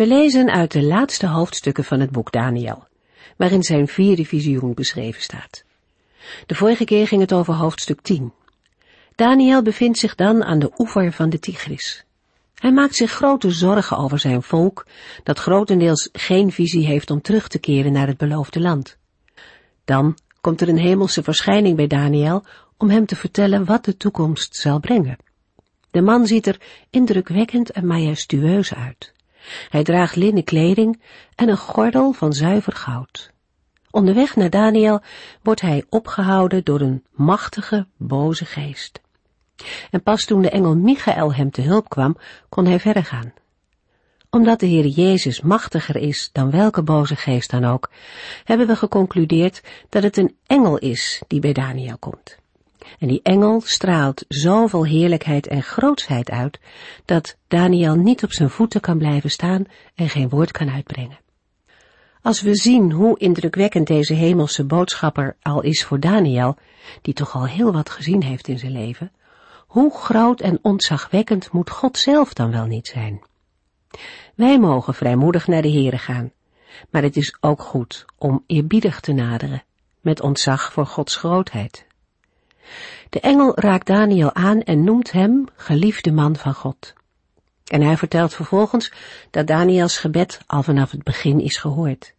We lezen uit de laatste hoofdstukken van het boek Daniel, waarin zijn vierde visioen beschreven staat. De vorige keer ging het over hoofdstuk 10. Daniel bevindt zich dan aan de oever van de Tigris. Hij maakt zich grote zorgen over zijn volk, dat grotendeels geen visie heeft om terug te keren naar het beloofde land. Dan komt er een hemelse verschijning bij Daniel om hem te vertellen wat de toekomst zal brengen. De man ziet er indrukwekkend en majestueus uit. Hij draagt linnen kleding en een gordel van zuiver goud. Onderweg naar Daniel wordt hij opgehouden door een machtige, boze geest. En pas toen de engel Michael hem te hulp kwam, kon hij verder gaan. Omdat de Heer Jezus machtiger is dan welke boze geest dan ook, hebben we geconcludeerd dat het een engel is die bij Daniel komt. En die engel straalt zoveel heerlijkheid en grootsheid uit, dat Daniel niet op zijn voeten kan blijven staan en geen woord kan uitbrengen. Als we zien hoe indrukwekkend deze hemelse boodschapper al is voor Daniel, die toch al heel wat gezien heeft in zijn leven, hoe groot en ontzagwekkend moet God zelf dan wel niet zijn? Wij mogen vrijmoedig naar de Here gaan, maar het is ook goed om eerbiedig te naderen, met ontzag voor Gods grootheid. De engel raakt Daniel aan en noemt hem geliefde man van God. En hij vertelt vervolgens dat Daniels gebed al vanaf het begin is gehoord.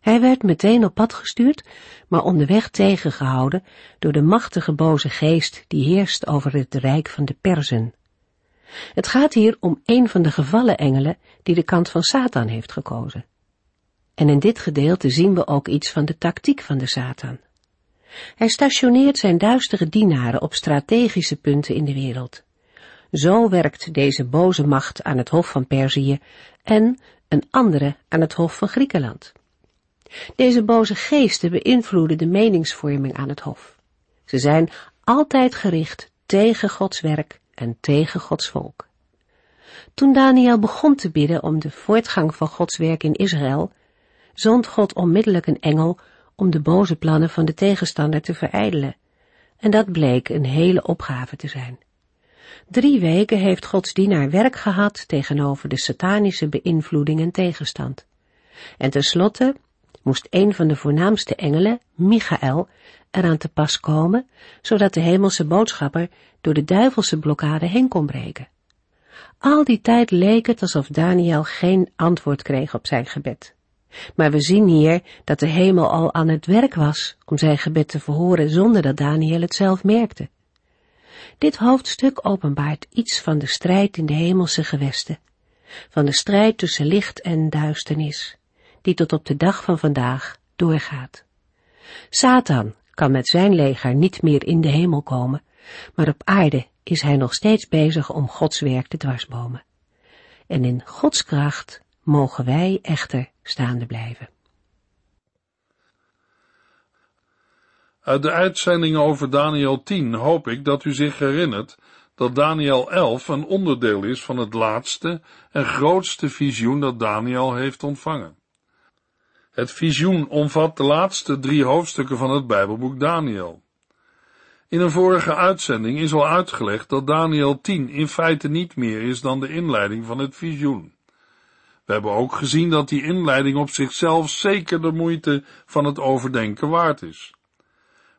Hij werd meteen op pad gestuurd, maar onderweg tegengehouden door de machtige boze geest die heerst over het rijk van de Perzen. Het gaat hier om een van de gevallen engelen die de kant van Satan heeft gekozen. En in dit gedeelte zien we ook iets van de tactiek van de Satan. Hij stationeert zijn duistere dienaren op strategische punten in de wereld. Zo werkt deze boze macht aan het hof van Perzië en een andere aan het hof van Griekenland. Deze boze geesten beïnvloeden de meningsvorming aan het hof. Ze zijn altijd gericht tegen Gods werk en tegen Gods volk. Toen Daniel begon te bidden om de voortgang van Gods werk in Israël, zond God onmiddellijk een engel om de boze plannen van de tegenstander te verijdelen. En dat bleek een hele opgave te zijn. Drie weken heeft Gods dienaar werk gehad tegenover de satanische beïnvloeding en tegenstand. En tenslotte moest een van de voornaamste engelen, Michael, eraan te pas komen, zodat de hemelse boodschapper door de duivelse blokkade heen kon breken. Al die tijd leek het alsof Daniel geen antwoord kreeg op zijn gebed. Maar we zien hier dat de hemel al aan het werk was om zijn gebed te verhoren zonder dat Daniel het zelf merkte. Dit hoofdstuk openbaart iets van de strijd in de hemelse gewesten, van de strijd tussen licht en duisternis, die tot op de dag van vandaag doorgaat. Satan kan met zijn leger niet meer in de hemel komen, maar op aarde is hij nog steeds bezig om Gods werk te dwarsbomen. En in Gods kracht mogen wij echter staande blijven. Uit de uitzending over Daniel 10 hoop ik dat u zich herinnert dat Daniel 11 een onderdeel is van het laatste en grootste visioen dat Daniel heeft ontvangen. Het visioen omvat de laatste drie hoofdstukken van het Bijbelboek Daniel. In een vorige uitzending is al uitgelegd dat Daniel 10 in feite niet meer is dan de inleiding van het visioen. We hebben ook gezien dat die inleiding op zichzelf zeker de moeite van het overdenken waard is.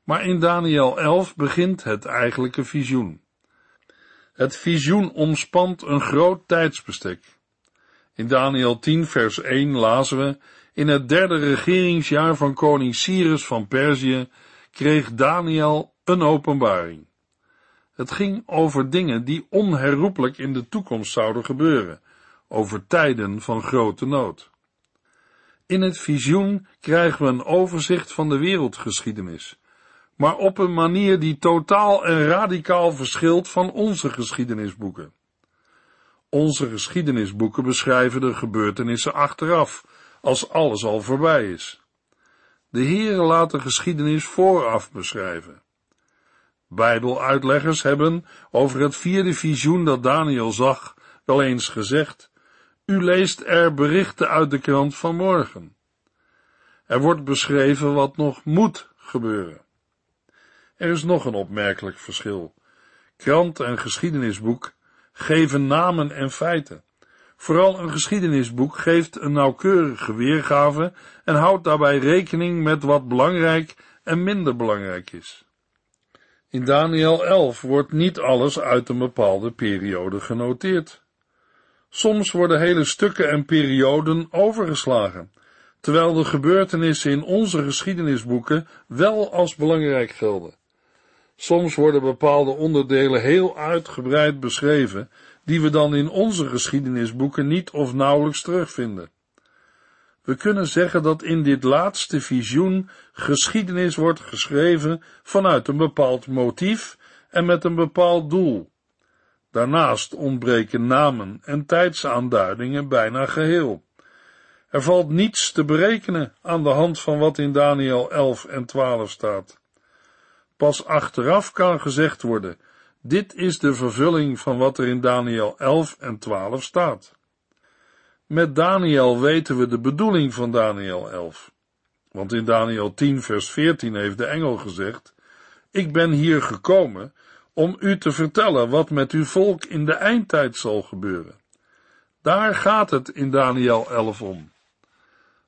Maar in Daniel 11 begint het eigenlijke visioen. Het visioen omspant een groot tijdsbestek. In Daniel 10 vers 1 lazen we, in het derde regeringsjaar van koning Cyrus van Perzië kreeg Daniel een openbaring. Het ging over dingen die onherroepelijk in de toekomst zouden gebeuren, over tijden van grote nood. In het visioen krijgen we een overzicht van de wereldgeschiedenis, maar op een manier die totaal en radicaal verschilt van onze geschiedenisboeken. Onze geschiedenisboeken beschrijven de gebeurtenissen achteraf, als alles al voorbij is. De Heere laat de geschiedenis vooraf beschrijven. Bijbeluitleggers hebben over het vierde visioen dat Daniel zag wel eens gezegd, u leest er berichten uit de krant van morgen. Er wordt beschreven wat nog moet gebeuren. Er is nog een opmerkelijk verschil. Krant en geschiedenisboek geven namen en feiten. Vooral een geschiedenisboek geeft een nauwkeurige weergave en houdt daarbij rekening met wat belangrijk en minder belangrijk is. In Daniel 11 wordt niet alles uit een bepaalde periode genoteerd. Soms worden hele stukken en perioden overgeslagen, terwijl de gebeurtenissen in onze geschiedenisboeken wel als belangrijk gelden. Soms worden bepaalde onderdelen heel uitgebreid beschreven, die we dan in onze geschiedenisboeken niet of nauwelijks terugvinden. We kunnen zeggen dat in dit laatste visioen geschiedenis wordt geschreven vanuit een bepaald motief en met een bepaald doel. Daarnaast ontbreken namen en tijdsaanduidingen bijna geheel. Er valt niets te berekenen aan de hand van wat in Daniel 11 en 12 staat. Pas achteraf kan gezegd worden, dit is de vervulling van wat er in Daniel 11 en 12 staat. Met Daniel weten we de bedoeling van Daniel 11. Want in Daniel 10 vers 14 heeft de engel gezegd, ik ben hier gekomen om u te vertellen wat met uw volk in de eindtijd zal gebeuren. Daar gaat het in Daniel 11 om.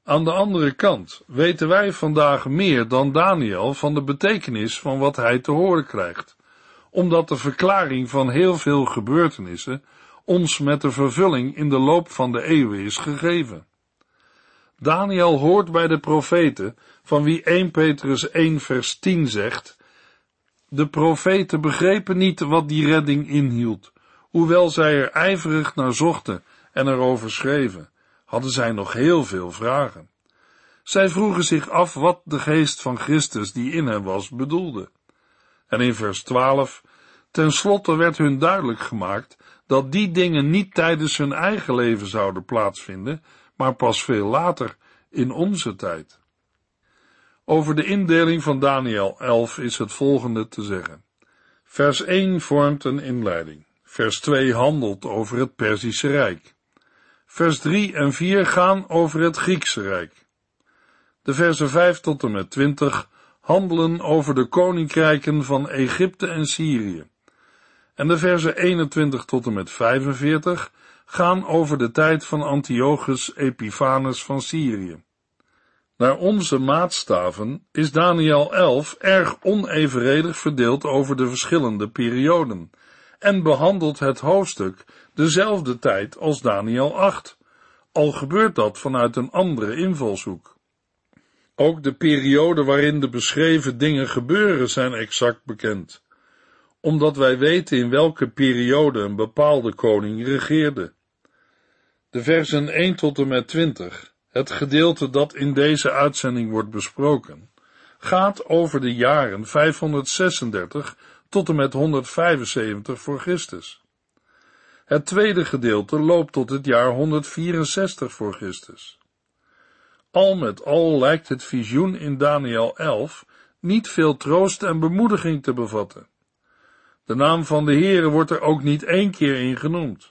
Aan de andere kant weten wij vandaag meer dan Daniel van de betekenis van wat hij te horen krijgt, omdat de verklaring van heel veel gebeurtenissen ons met de vervulling in de loop van de eeuwen is gegeven. Daniel hoort bij de profeten, van wie 1 Petrus 1 vers 10 zegt, de profeten begrepen niet wat die redding inhield, hoewel zij er ijverig naar zochten en erover schreven, hadden zij nog heel veel vragen. Zij vroegen zich af wat de geest van Christus die in hen was bedoelde. En in vers 12, ten slotte werd hun duidelijk gemaakt dat die dingen niet tijdens hun eigen leven zouden plaatsvinden, maar pas veel later, in onze tijd. Over de indeling van Daniel 11 is het volgende te zeggen. Vers 1 vormt een inleiding. Vers 2 handelt over het Perzische Rijk. Vers 3 en 4 gaan over het Griekse Rijk. De versen 5 tot en met 20 handelen over de koninkrijken van Egypte en Syrië. En de versen 21 tot en met 45 gaan over de tijd van Antiochus Epiphanes van Syrië. Naar onze maatstaven is Daniel 11 erg onevenredig verdeeld over de verschillende perioden en behandelt het hoofdstuk dezelfde tijd als Daniel 8, al gebeurt dat vanuit een andere invalshoek. Ook de periode waarin de beschreven dingen gebeuren zijn exact bekend, omdat wij weten in welke periode een bepaalde koning regeerde. De versen 1 tot en met 20, het gedeelte dat in deze uitzending wordt besproken, gaat over de jaren 536 tot en met 175 voor Christus. Het tweede gedeelte loopt tot het jaar 164 voor Christus. Al met al lijkt het visioen in Daniel 11 niet veel troost en bemoediging te bevatten. De naam van de Heere wordt er ook niet één keer in genoemd.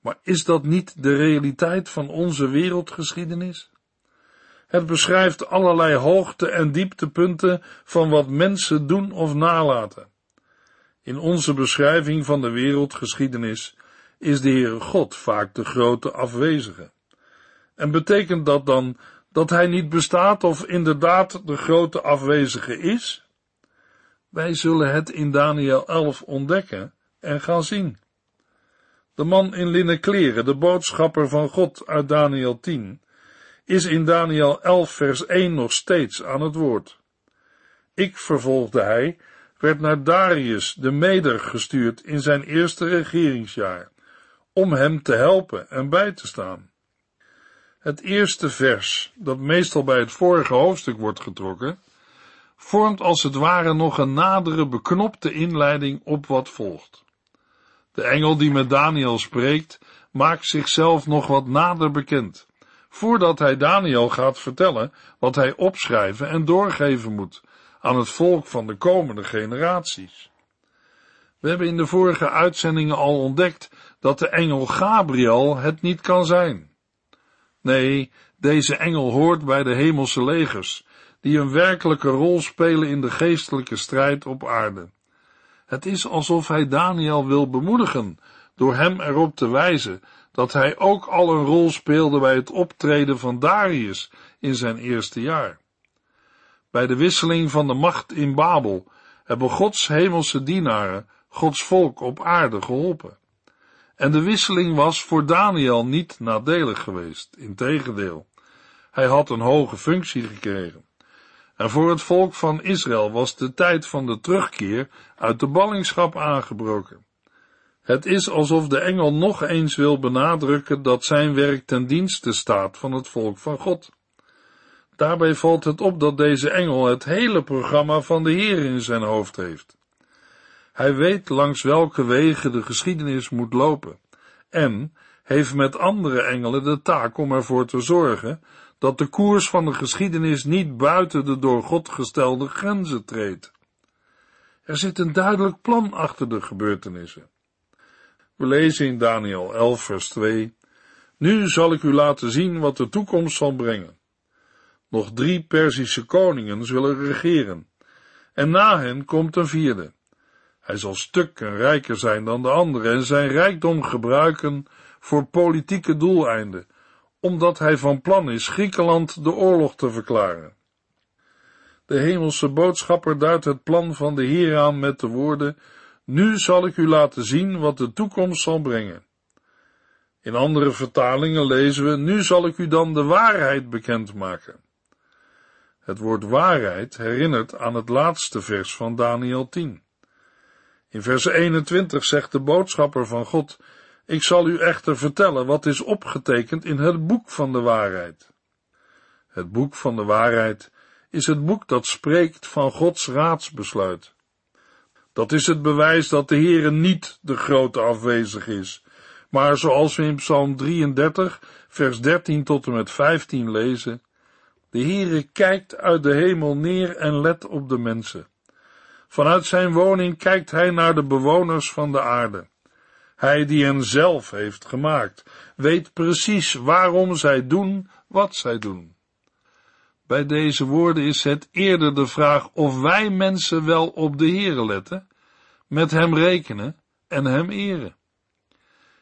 Maar is dat niet de realiteit van onze wereldgeschiedenis? Het beschrijft allerlei hoogte- en dieptepunten van wat mensen doen of nalaten. In onze beschrijving van de wereldgeschiedenis is de Heere God vaak de grote afwezige. En betekent dat dan dat hij niet bestaat of inderdaad de grote afwezige is? Wij zullen het in Daniel 11 ontdekken en gaan zien. De man in linnen kleren, de boodschapper van God uit Daniel 10, is in Daniel 11 vers 1 nog steeds aan het woord. Ik, vervolgde hij, werd naar Darius de Meder gestuurd in zijn eerste regeringsjaar, om hem te helpen en bij te staan. Het eerste vers, dat meestal bij het vorige hoofdstuk wordt getrokken, vormt als het ware nog een nadere beknopte inleiding op wat volgt. De engel die met Daniel spreekt, maakt zichzelf nog wat nader bekend, voordat hij Daniel gaat vertellen wat hij opschrijven en doorgeven moet aan het volk van de komende generaties. We hebben in de vorige uitzendingen al ontdekt dat de engel Gabriel het niet kan zijn. Nee, deze engel hoort bij de hemelse legers, die een werkelijke rol spelen in de geestelijke strijd op aarde. Het is alsof hij Daniel wil bemoedigen door hem erop te wijzen dat hij ook al een rol speelde bij het optreden van Darius in zijn eerste jaar. Bij de wisseling van de macht in Babel hebben Gods hemelse dienaren Gods volk op aarde geholpen. En de wisseling was voor Daniel niet nadelig geweest, integendeel. Hij had een hoge functie gekregen. En voor het volk van Israël was de tijd van de terugkeer uit de ballingschap aangebroken. Het is alsof de engel nog eens wil benadrukken dat zijn werk ten dienste staat van het volk van God. Daarbij valt het op dat deze engel het hele programma van de Heer in zijn hoofd heeft. Hij weet langs welke wegen de geschiedenis moet lopen en heeft met andere engelen de taak om ervoor te zorgen dat de koers van de geschiedenis niet buiten de door God gestelde grenzen treedt. Er zit een duidelijk plan achter de gebeurtenissen. We lezen in Daniel 11, vers 2: Nu zal ik u laten zien wat de toekomst zal brengen. Nog drie Perzische koningen zullen regeren, en na hen komt een vierde. Hij zal stuk en rijker zijn dan de anderen en zijn rijkdom gebruiken voor politieke doeleinden, omdat hij van plan is Griekenland de oorlog te verklaren. De hemelse boodschapper duidt het plan van de Heer aan met de woorden: Nu zal ik u laten zien wat de toekomst zal brengen. In andere vertalingen lezen we: Nu zal ik u dan de waarheid bekendmaken. Het woord waarheid herinnert aan het laatste vers van Daniel 10. In vers 21 zegt de boodschapper van God: Ik zal u echter vertellen wat is opgetekend in het boek van de waarheid. Het boek van de waarheid is het boek dat spreekt van Gods raadsbesluit. Dat is het bewijs dat de Heere niet de grote afwezig is, maar zoals we in Psalm 33, vers 13 tot en met 15 lezen, de Heere kijkt uit de hemel neer en let op de mensen. Vanuit zijn woning kijkt hij naar de bewoners van de aarde. Hij die hen zelf heeft gemaakt, weet precies waarom zij doen wat zij doen. Bij deze woorden is het eerder de vraag of wij mensen wel op de Heere letten, met hem rekenen en hem eren.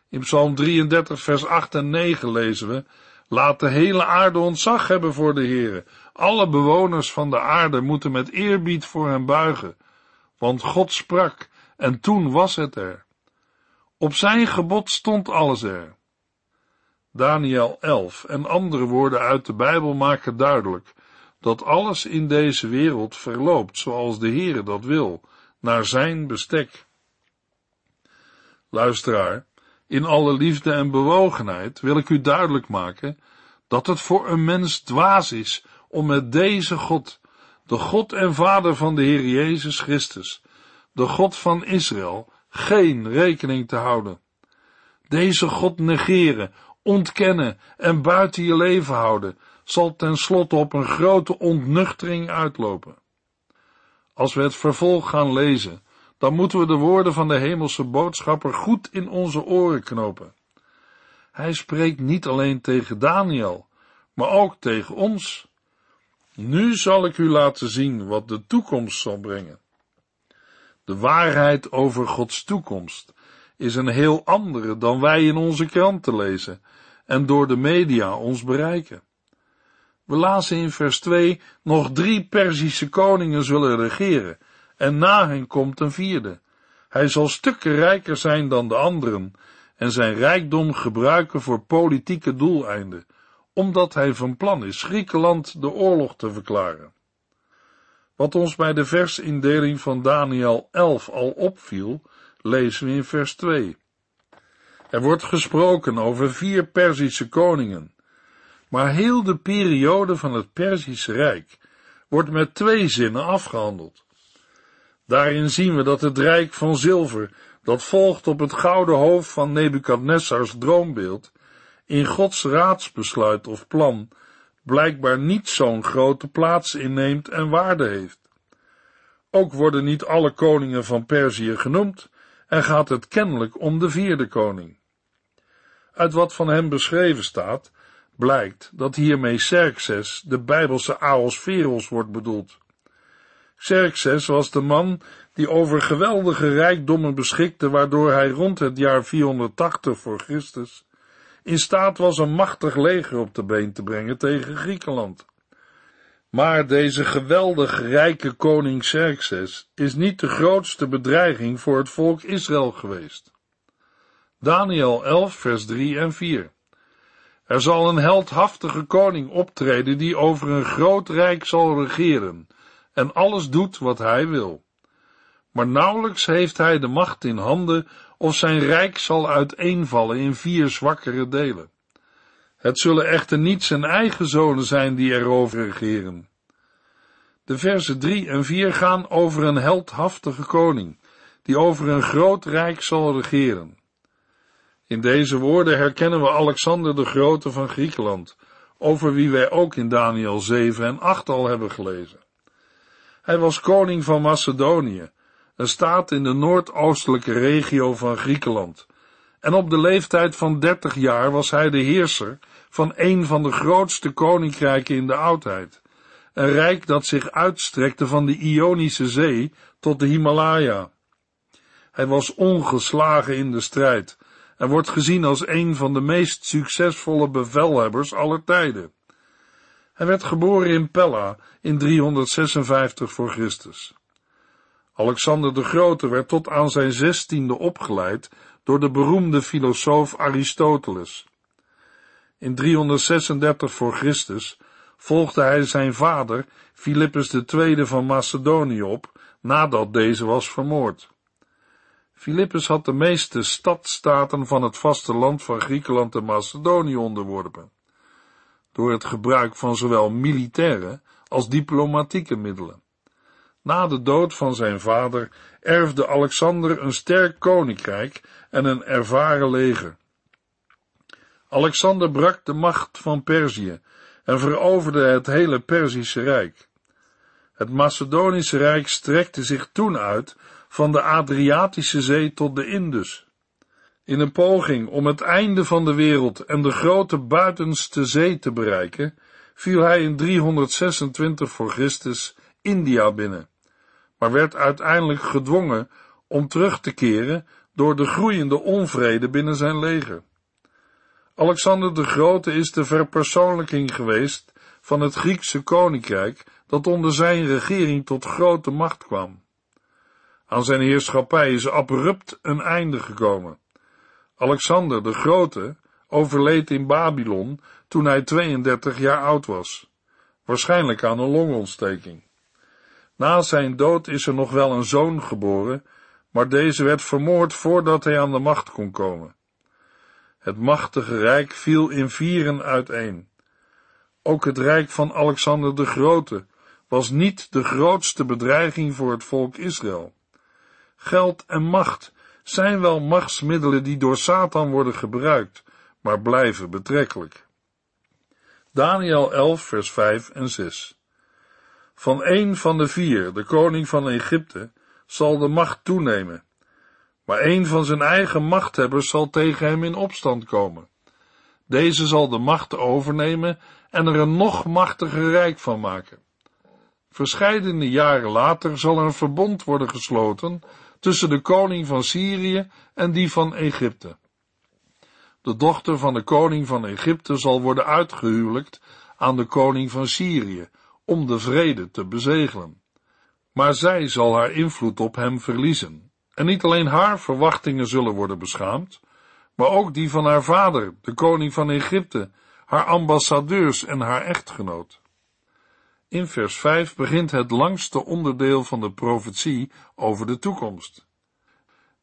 In Psalm 33 vers 8 en 9 lezen we, laat de hele aarde ontzag hebben voor de Heere. Alle bewoners van de aarde moeten met eerbied voor hem buigen, want God sprak en toen was het er. Op zijn gebod stond alles er. Daniel 11 en andere woorden uit de Bijbel maken duidelijk dat alles in deze wereld verloopt zoals de Heere dat wil, naar zijn bestek. Luisteraar, in alle liefde en bewogenheid wil ik u duidelijk maken dat het voor een mens dwaas is om met deze God, de God en Vader van de Heer Jezus Christus, de God van Israël, geen rekening te houden. Deze God negeren, ontkennen en buiten je leven houden, zal tenslotte op een grote ontnuchtering uitlopen. Als we het vervolg gaan lezen, dan moeten we de woorden van de hemelse boodschapper goed in onze oren knopen. Hij spreekt niet alleen tegen Daniel, maar ook tegen ons. Nu zal ik u laten zien wat de toekomst zal brengen. De waarheid over Gods toekomst is een heel andere dan wij in onze kranten lezen en door de media ons bereiken. We lazen in vers 2 nog drie Perzische koningen zullen regeren en na hen komt een vierde. Hij zal stukken rijker zijn dan de anderen en zijn rijkdom gebruiken voor politieke doeleinden, omdat hij van plan is Griekenland de oorlog te verklaren. Wat ons bij de versindeling van Daniel 11 al opviel, lezen we in vers 2. Er wordt gesproken over vier Perzische koningen, maar heel de periode van het Perzische Rijk wordt met twee zinnen afgehandeld. Daarin zien we dat het rijk van zilver, dat volgt op het gouden hoofd van Nebukadnessars droombeeld, in Gods raadsbesluit of plan blijkbaar niet zo'n grote plaats inneemt en waarde heeft. Ook worden niet alle koningen van Perzië genoemd en gaat het kennelijk om de vierde koning. Uit wat van hem beschreven staat, blijkt dat hiermee Xerxes, de bijbelse Aosferos, wordt bedoeld. Xerxes was de man die over geweldige rijkdommen beschikte, waardoor hij rond het jaar 480 voor Christus in staat was een machtig leger op de been te brengen tegen Griekenland. Maar deze geweldig rijke koning Xerxes is niet de grootste bedreiging voor het volk Israël geweest. Daniel 11 vers 3 en 4 Er zal een heldhaftige koning optreden die over een groot rijk zal regeren en alles doet wat hij wil. Maar nauwelijks heeft hij de macht in handen of zijn rijk zal uiteenvallen in vier zwakkere delen. Het zullen echter niet zijn eigen zonen zijn die erover regeren. De versen 3 en 4 gaan over een heldhaftige koning, die over een groot rijk zal regeren. In deze woorden herkennen we Alexander de Grote van Griekenland, over wie wij ook in Daniel 7 en 8 al hebben gelezen. Hij was koning van Macedonië, een staat in de noordoostelijke regio van Griekenland, en op de leeftijd van dertig jaar was hij de heerser van een van de grootste koninkrijken in de oudheid, een rijk dat zich uitstrekte van de Ionische Zee tot de Himalaya. Hij was ongeslagen in de strijd en wordt gezien als een van de meest succesvolle bevelhebbers aller tijden. Hij werd geboren in Pella in 356 voor Christus. Alexander de Grote werd tot aan zijn zestiende opgeleid door de beroemde filosoof Aristoteles. In 336 voor Christus volgde hij zijn vader Philippus II van Macedonië op, nadat deze was vermoord. Philippus had de meeste stadstaten van het vasteland van Griekenland en Macedonië onderworpen, door het gebruik van zowel militaire als diplomatieke middelen. Na de dood van zijn vader erfde Alexander een sterk koninkrijk en een ervaren leger. Alexander brak de macht van Perzië en veroverde het hele Perzische Rijk. Het Macedonische Rijk strekte zich toen uit van de Adriatische Zee tot de Indus. In een poging om het einde van de wereld en de grote buitenste zee te bereiken, viel hij in 326 voor Christus India binnen maar werd uiteindelijk gedwongen om terug te keren door de groeiende onvrede binnen zijn leger. Alexander de Grote is de verpersoonlijking geweest van het Griekse koninkrijk dat onder zijn regering tot grote macht kwam. Aan zijn heerschappij is abrupt een einde gekomen. Alexander de Grote overleed in Babylon toen hij 32 jaar oud was, waarschijnlijk aan een longontsteking. Na zijn dood is er nog wel een zoon geboren, maar deze werd vermoord voordat hij aan de macht kon komen. Het machtige rijk viel in vieren uiteen. Ook het rijk van Alexander de Grote was niet de grootste bedreiging voor het volk Israël. Geld en macht zijn wel machtsmiddelen die door Satan worden gebruikt, maar blijven betrekkelijk. Daniel 11 vers 5 en 6 van een van de vier, de koning van Egypte, zal de macht toenemen, maar een van zijn eigen machthebbers zal tegen hem in opstand komen. Deze zal de macht overnemen en er een nog machtiger rijk van maken. Verscheidene jaren later zal er een verbond worden gesloten tussen de koning van Syrië en die van Egypte. De dochter van de koning van Egypte zal worden uitgehuwelijkt aan de koning van Syrië, om de vrede te bezegelen. Maar zij zal haar invloed op hem verliezen, en niet alleen haar verwachtingen zullen worden beschaamd, maar ook die van haar vader, de koning van Egypte, haar ambassadeurs en haar echtgenoot. In vers 5 begint het langste onderdeel van de profetie over de toekomst.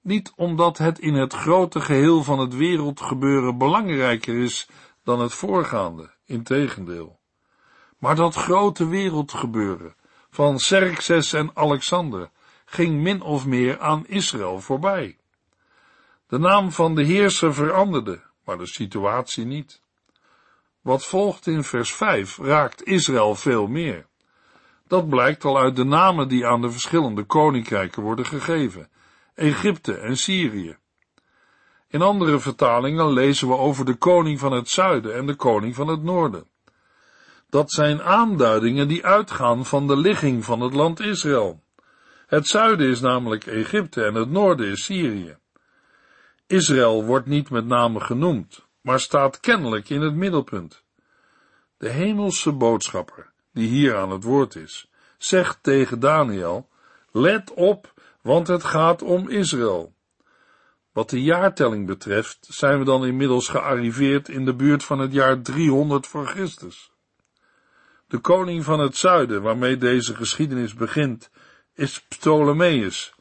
Niet omdat het in het grote geheel van het wereldgebeuren belangrijker is dan het voorgaande, integendeel. Maar dat grote wereldgebeuren van Xerxes en Alexander ging min of meer aan Israël voorbij. De naam van de heerser veranderde, maar de situatie niet. Wat volgt in vers 5 raakt Israël veel meer. Dat blijkt al uit de namen die aan de verschillende koninkrijken worden gegeven: Egypte en Syrië. In andere vertalingen lezen we over de koning van het zuiden en de koning van het noorden. Dat zijn aanduidingen die uitgaan van de ligging van het land Israël. Het zuiden is namelijk Egypte en het noorden is Syrië. Israël wordt niet met name genoemd, maar staat kennelijk in het middelpunt. De hemelse boodschapper, die hier aan het woord is, zegt tegen Daniel, let op, want het gaat om Israël. Wat de jaartelling betreft, zijn we dan inmiddels gearriveerd in de buurt van het jaar 300 voor Christus. De koning van het zuiden, waarmee deze geschiedenis begint, is Ptolemeus.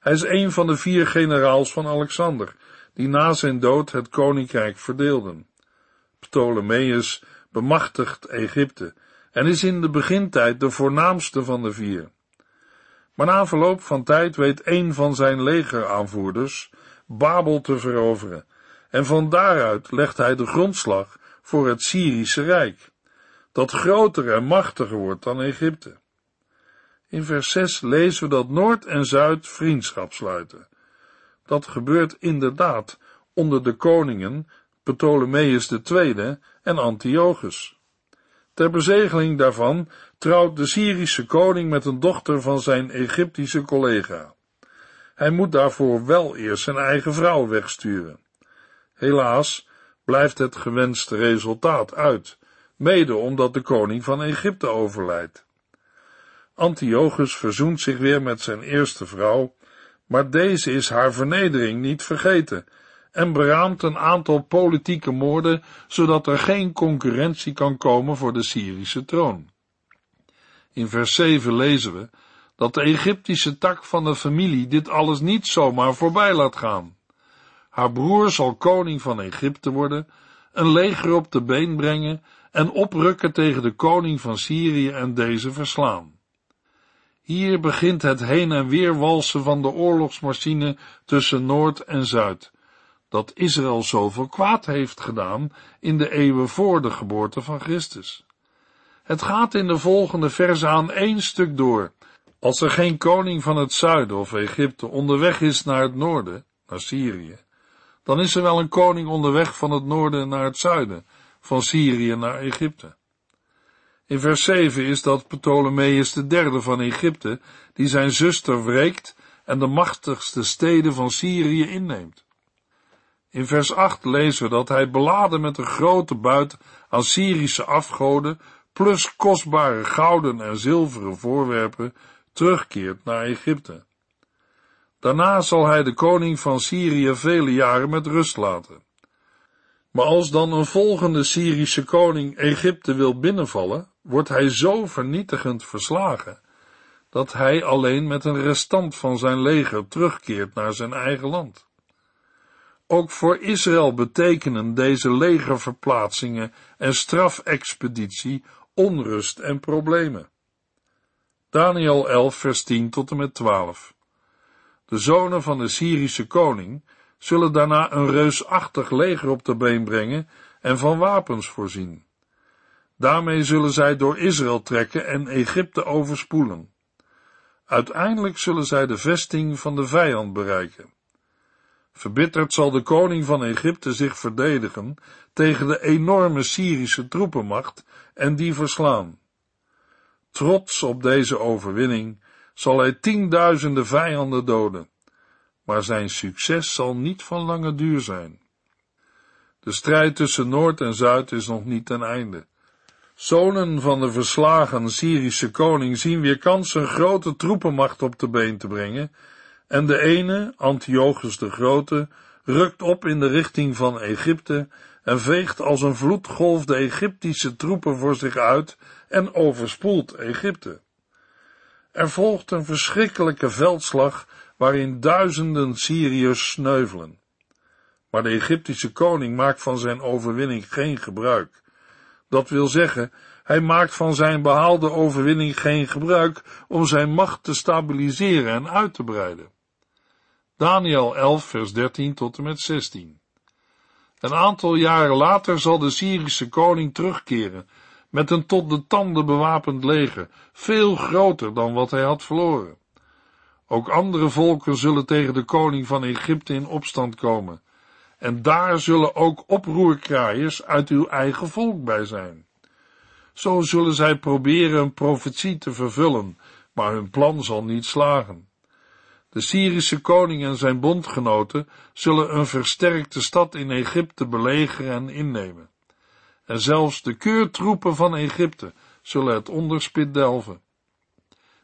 Hij is een van de vier generaals van Alexander, die na zijn dood het koninkrijk verdeelden. Ptolemeus bemachtigt Egypte en is in de begintijd de voornaamste van de vier. Maar na verloop van tijd weet een van zijn legeraanvoerders Babel te veroveren, en van daaruit legt hij de grondslag voor het Syrische Rijk, dat groter en machtiger wordt dan Egypte. In vers 6 lezen we dat Noord en Zuid vriendschap sluiten. Dat gebeurt inderdaad onder de koningen Ptolemeus II en Antiochus. Ter bezegeling daarvan trouwt de Syrische koning met een dochter van zijn Egyptische collega. Hij moet daarvoor wel eerst zijn eigen vrouw wegsturen. Helaas blijft het gewenste resultaat uit, mede omdat de koning van Egypte overlijdt. Antiochus verzoent zich weer met zijn eerste vrouw, maar deze is haar vernedering niet vergeten en beraamt een aantal politieke moorden, zodat er geen concurrentie kan komen voor de Syrische troon. In vers 7 lezen we dat de Egyptische tak van de familie dit alles niet zomaar voorbij laat gaan. Haar broer zal koning van Egypte worden, een leger op de been brengen en oprukken tegen de koning van Syrië en deze verslaan. Hier begint het heen en weer walsen van de oorlogsmachine tussen Noord en Zuid, dat Israël zoveel kwaad heeft gedaan in de eeuwen voor de geboorte van Christus. Het gaat in de volgende verse aan één stuk door. Als er geen koning van het zuiden of Egypte onderweg is naar het noorden, naar Syrië, dan is er wel een koning onderweg van het noorden naar het zuiden, van Syrië naar Egypte. In vers 7 is dat Ptolemeus de derde van Egypte, die zijn zuster wreekt en de machtigste steden van Syrië inneemt. In vers 8 lezen we dat hij beladen met een grote buit aan Syrische afgoden, plus kostbare gouden en zilveren voorwerpen, terugkeert naar Egypte. Daarna zal hij de koning van Syrië vele jaren met rust laten. Maar als dan een volgende Syrische koning Egypte wil binnenvallen, wordt hij zo vernietigend verslagen, dat hij alleen met een restant van zijn leger terugkeert naar zijn eigen land. Ook voor Israël betekenen deze legerverplaatsingen en strafexpeditie onrust en problemen. Daniel 11 vers 10 tot en met 12 De zonen van de Syrische koning zullen daarna een reusachtig leger op de been brengen en van wapens voorzien. Daarmee zullen zij door Israël trekken en Egypte overspoelen. Uiteindelijk zullen zij de vesting van de vijand bereiken. Verbitterd zal de koning van Egypte zich verdedigen tegen de enorme Syrische troepenmacht en die verslaan. Trots op deze overwinning zal hij tienduizenden vijanden doden, maar zijn succes zal niet van lange duur zijn. De strijd tussen Noord en Zuid is nog niet ten einde. Zonen van de verslagen Syrische koning zien weer kans een grote troepenmacht op de been te brengen, en de ene, Antiochus de Grote, rukt op in de richting van Egypte en veegt als een vloedgolf de Egyptische troepen voor zich uit en overspoelt Egypte. Er volgt een verschrikkelijke veldslag waarin duizenden Syriërs sneuvelen. Maar de Egyptische koning maakt van zijn overwinning geen gebruik. Dat wil zeggen, hij maakt van zijn behaalde overwinning geen gebruik om zijn macht te stabiliseren en uit te breiden. Daniel 11, vers 13 tot en met 16. Een aantal jaren later zal de Syrische koning terugkeren met een tot de tanden bewapend leger, veel groter dan wat hij had verloren. Ook andere volken zullen tegen de koning van Egypte in opstand komen, en daar zullen ook oproerkraaiers uit uw eigen volk bij zijn. Zo zullen zij proberen een profetie te vervullen, maar hun plan zal niet slagen. De Syrische koning en zijn bondgenoten zullen een versterkte stad in Egypte belegeren en innemen. En zelfs de keurtroepen van Egypte zullen het onderspit delven.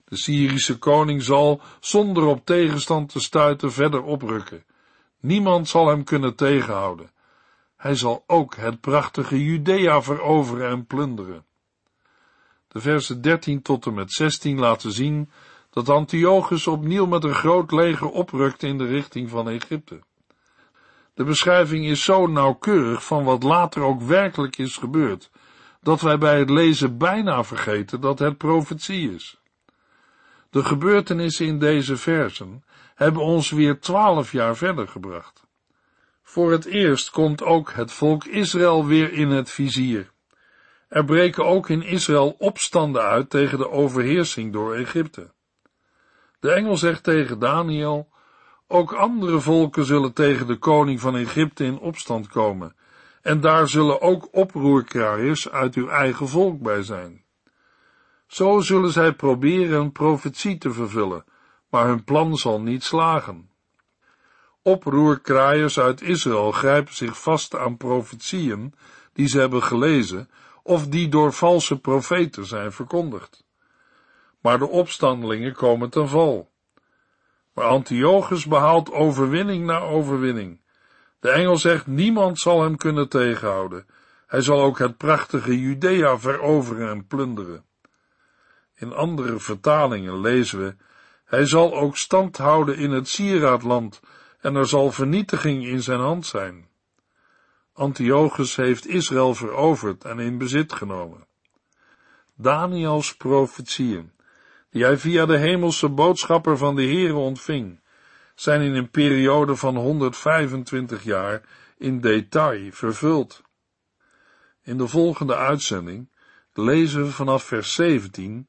De Syrische koning zal, zonder op tegenstand te stuiten, verder oprukken. Niemand zal hem kunnen tegenhouden. Hij zal ook het prachtige Judea veroveren en plunderen. De versen 13 tot en met 16 laten zien dat Antiochus opnieuw met een groot leger oprukt in de richting van Egypte. De beschrijving is zo nauwkeurig van wat later ook werkelijk is gebeurd, dat wij bij het lezen bijna vergeten dat het profetie is. De gebeurtenissen in deze versen hebben ons weer twaalf jaar verder gebracht. Voor het eerst komt ook het volk Israël weer in het vizier. Er breken ook in Israël opstanden uit tegen de overheersing door Egypte. De engel zegt tegen Daniel, ook andere volken zullen tegen de koning van Egypte in opstand komen, en daar zullen ook oproerkraaiers uit uw eigen volk bij zijn. Zo zullen zij proberen een profetie te vervullen, maar hun plan zal niet slagen. Oproerkraaiers uit Israël grijpen zich vast aan profetieën die ze hebben gelezen of die door valse profeten zijn verkondigd. Maar de opstandelingen komen ten val. Maar Antiochus behaalt overwinning na overwinning. De engel zegt, niemand zal hem kunnen tegenhouden. Hij zal ook het prachtige Judea veroveren en plunderen. In andere vertalingen lezen we, hij zal ook stand houden in het sieraadland en er zal vernietiging in zijn hand zijn. Antiochus heeft Israël veroverd en in bezit genomen. Daniels profetieën die hij via de hemelse boodschapper van de Heere ontving, zijn in een periode van 125 jaar in detail vervuld. In de volgende uitzending lezen we vanaf vers 17